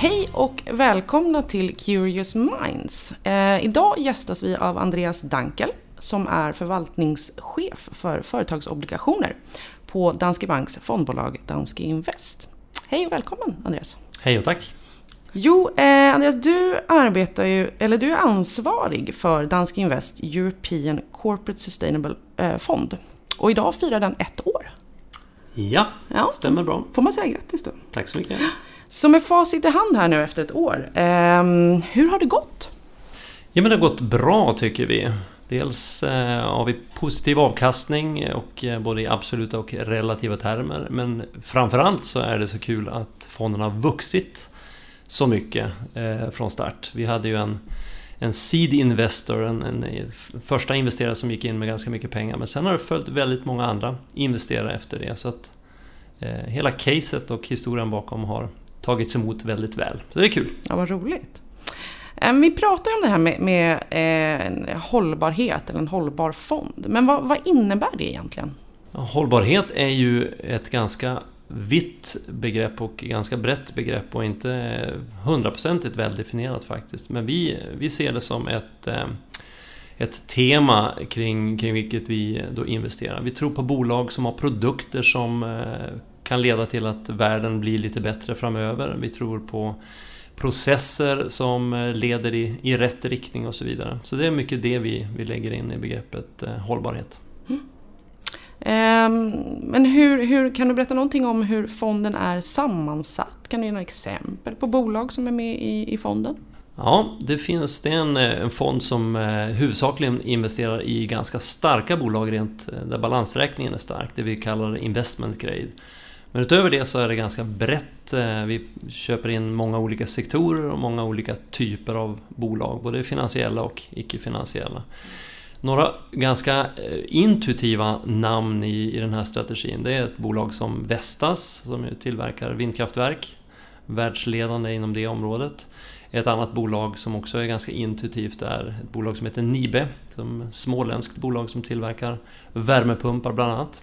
Hej och välkomna till Curious Minds. Eh, idag gästas vi av Andreas Dankel som är förvaltningschef för företagsobligationer på Danske Banks fondbolag Danske Invest. Hej och välkommen Andreas. Hej och tack. Jo, eh, Andreas, du arbetar ju, eller du är ansvarig för Danske Invest European Corporate Sustainable eh, Fond. Och idag firar den ett år. Ja, ja, stämmer bra. Får man säga grattis då. Tack så mycket. Så med facit i hand här nu efter ett år, eh, hur har det gått? Ja men det har gått bra tycker vi. Dels eh, har vi positiv avkastning och eh, både i absoluta och relativa termer. Men framförallt så är det så kul att fonden har vuxit så mycket eh, från start. Vi hade ju en, en seed investor, en, en, eh, första investerare som gick in med ganska mycket pengar. Men sen har det följt väldigt många andra investerare efter det. Så att eh, hela caset och historien bakom har tagits emot väldigt väl. Så det är kul. Ja, vad roligt. Vi pratar ju om det här med, med eh, hållbarhet eller en hållbar fond. Men vad, vad innebär det egentligen? Hållbarhet är ju ett ganska vitt begrepp och ganska brett begrepp och inte hundraprocentigt väldefinierat faktiskt. Men vi, vi ser det som ett, eh, ett tema kring, kring vilket vi då investerar. Vi tror på bolag som har produkter som eh, kan leda till att världen blir lite bättre framöver. Vi tror på processer som eh, leder i, i rätt riktning och så vidare. Så det är mycket det vi, vi lägger in i begreppet eh, hållbarhet. Mm. Um, men hur, hur, kan du berätta någonting om hur fonden är sammansatt? Kan du ge några exempel på bolag som är med i, i fonden? Ja, det finns det en, eh, en fond som eh, huvudsakligen investerar i ganska starka bolag rent där balansräkningen är stark, det vi kallar investment grade. Men utöver det så är det ganska brett. Eh, vi köper in många olika sektorer och många olika typer av bolag, både finansiella och icke-finansiella. Några ganska eh, intuitiva namn i, i den här strategin, det är ett bolag som Vestas som tillverkar vindkraftverk, världsledande inom det området. Ett annat bolag som också är ganska intuitivt är ett bolag som heter Nibe, som småländskt bolag som tillverkar värmepumpar bland annat.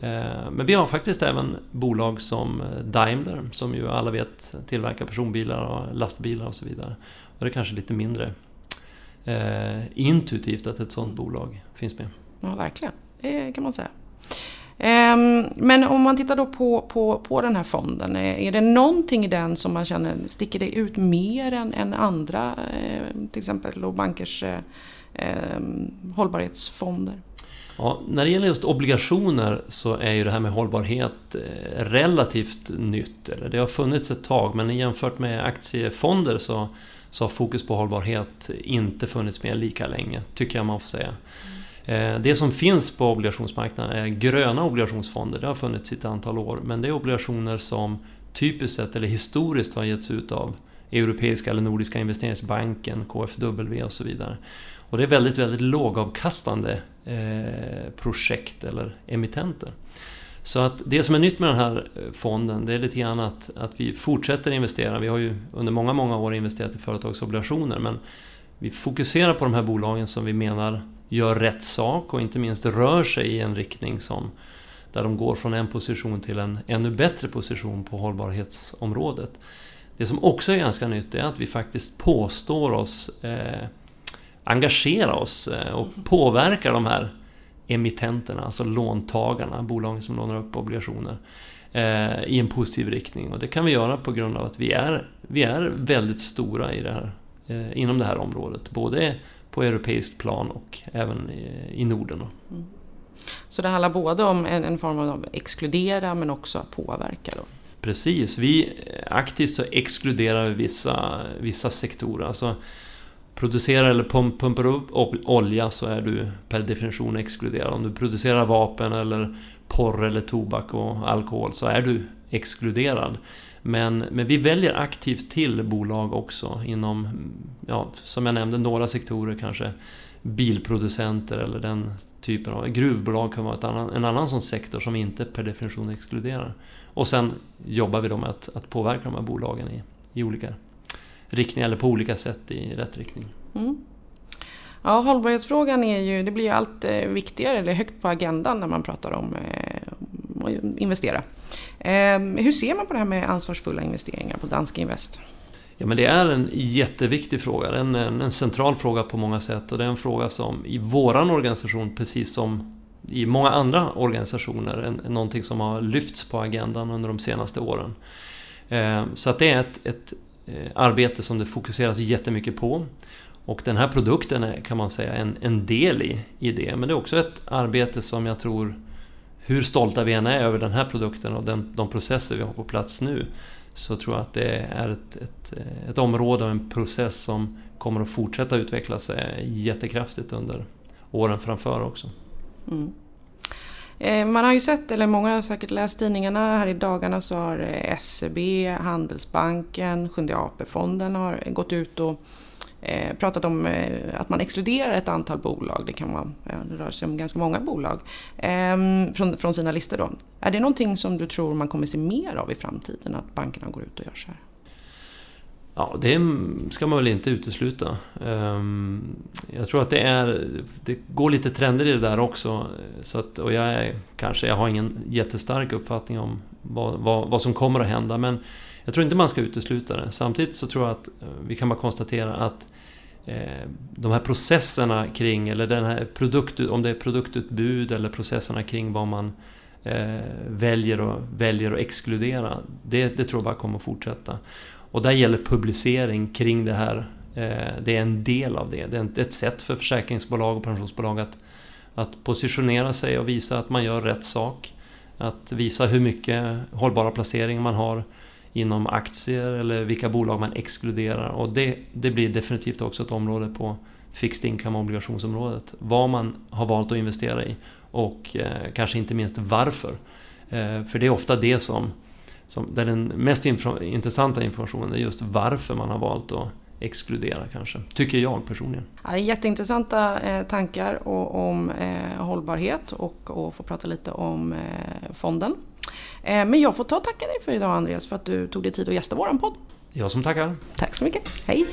Eh, men vi har faktiskt även bolag som eh, Daimler som ju alla vet tillverkar personbilar och lastbilar och så vidare. Och det är kanske lite mindre eh, intuitivt att ett sådant bolag finns med. Ja, verkligen. Det kan man säga. Ehm, men om man tittar då på, på, på den här fonden, är det någonting i den som man känner sticker det ut mer än, än andra, till exempel bankers eh, hållbarhetsfonder? Ja, när det gäller just obligationer så är ju det här med hållbarhet eh, relativt nytt. Eller det har funnits ett tag men jämfört med aktiefonder så, så har fokus på hållbarhet inte funnits med lika länge, tycker jag man får säga. Eh, det som finns på obligationsmarknaden är gröna obligationsfonder. Det har funnits i ett antal år men det är obligationer som typiskt sett eller historiskt har getts ut av Europeiska eller Nordiska investeringsbanken, KFW och så vidare. Och det är väldigt, väldigt lågavkastande eh, projekt eller emittenter. Så att det som är nytt med den här eh, fonden, det är lite grann att, att vi fortsätter investera. Vi har ju under många, många år investerat i företagsobligationer, men vi fokuserar på de här bolagen som vi menar gör rätt sak och inte minst rör sig i en riktning som där de går från en position till en ännu bättre position på hållbarhetsområdet. Det som också är ganska nytt är att vi faktiskt påstår oss eh, engagera oss eh, och påverka de här emittenterna, alltså låntagarna, bolagen som lånar upp obligationer eh, i en positiv riktning. Och det kan vi göra på grund av att vi är, vi är väldigt stora i det här, eh, inom det här området. Både på europeiskt plan och även i Norden. Mm. Så det handlar både om en, en form av exkludera men också att påverka? Då. Precis, vi aktivt så exkluderar vi vissa, vissa sektorer. Alltså, producerar eller pump, pumpar upp olja så är du per definition exkluderad. Om du producerar vapen eller porr eller tobak och alkohol så är du exkluderad. Men, men vi väljer aktivt till bolag också inom, ja, som jag nämnde, några sektorer kanske bilproducenter eller den typen av gruvbolag kan vara ett annan, en annan sån sektor som inte per definition exkluderar. Och sen jobbar vi då med att, att påverka de här bolagen i, i olika riktning eller på olika sätt i rätt riktning. Mm. Ja, hållbarhetsfrågan är ju, det blir ju allt eh, viktigare, eller högt på agendan när man pratar om eh, att investera. Eh, hur ser man på det här med ansvarsfulla investeringar på Danske Invest? Ja, men det är en jätteviktig fråga, en, en, en central fråga på många sätt och det är en fråga som i våran organisation, precis som i många andra organisationer, är någonting som har lyfts på agendan under de senaste åren. Eh, så att det är ett, ett Eh, arbete som det fokuseras jättemycket på. Och den här produkten är, kan man säga, en, en del i, i det. Men det är också ett arbete som jag tror, hur stolta vi än är över den här produkten och den, de processer vi har på plats nu, så tror jag att det är ett, ett, eh, ett område och en process som kommer att fortsätta utveckla sig eh, jättekraftigt under åren framför också. Mm. Eh, man har ju sett, eller många har säkert läst tidningarna här i dagarna så har eh, SEB, Handelsbanken, Sjunde AP-fonden har gått ut och eh, pratat om att man exkluderar ett antal bolag, det kan vara, det rör sig om ganska många bolag, ehm, från, från sina listor då. Är det någonting som du tror man kommer se mer av i framtiden, att bankerna går ut och gör så här? Ja, det ska man väl inte utesluta. Ehm, jag tror att det är... Det går lite trender i det där också. Så att, och jag är, kanske, jag har ingen jättestark uppfattning om vad, vad, vad, som kommer att hända. Men jag tror inte man ska utesluta det. Samtidigt så tror jag att eh, vi kan bara konstatera att eh, de här processerna kring, eller den här produkt, om det är produktutbud eller processerna kring vad man eh, väljer, och, väljer att exkludera. Det, det tror jag bara kommer att fortsätta. Och där gäller publicering kring det här. Eh, det är en del av det. Det är ett sätt för försäkringsbolag och pensionsbolag att, att positionera sig och visa att man gör rätt sak. Att visa hur mycket hållbara placeringar man har inom aktier eller vilka bolag man exkluderar. Och det, det blir definitivt också ett område på fixed income obligationsområdet. Vad man har valt att investera i och eh, kanske inte minst varför. Eh, för det är ofta det som som, där den mest info, intressanta informationen är just varför man har valt att exkludera kanske, tycker jag personligen. Ja, jätteintressanta eh, tankar och, om eh, hållbarhet och, och få prata lite om eh, fonden. Eh, men jag får ta och tacka dig för idag Andreas för att du tog dig tid att gästa våran podd. Jag som tackar. Tack så mycket, hej!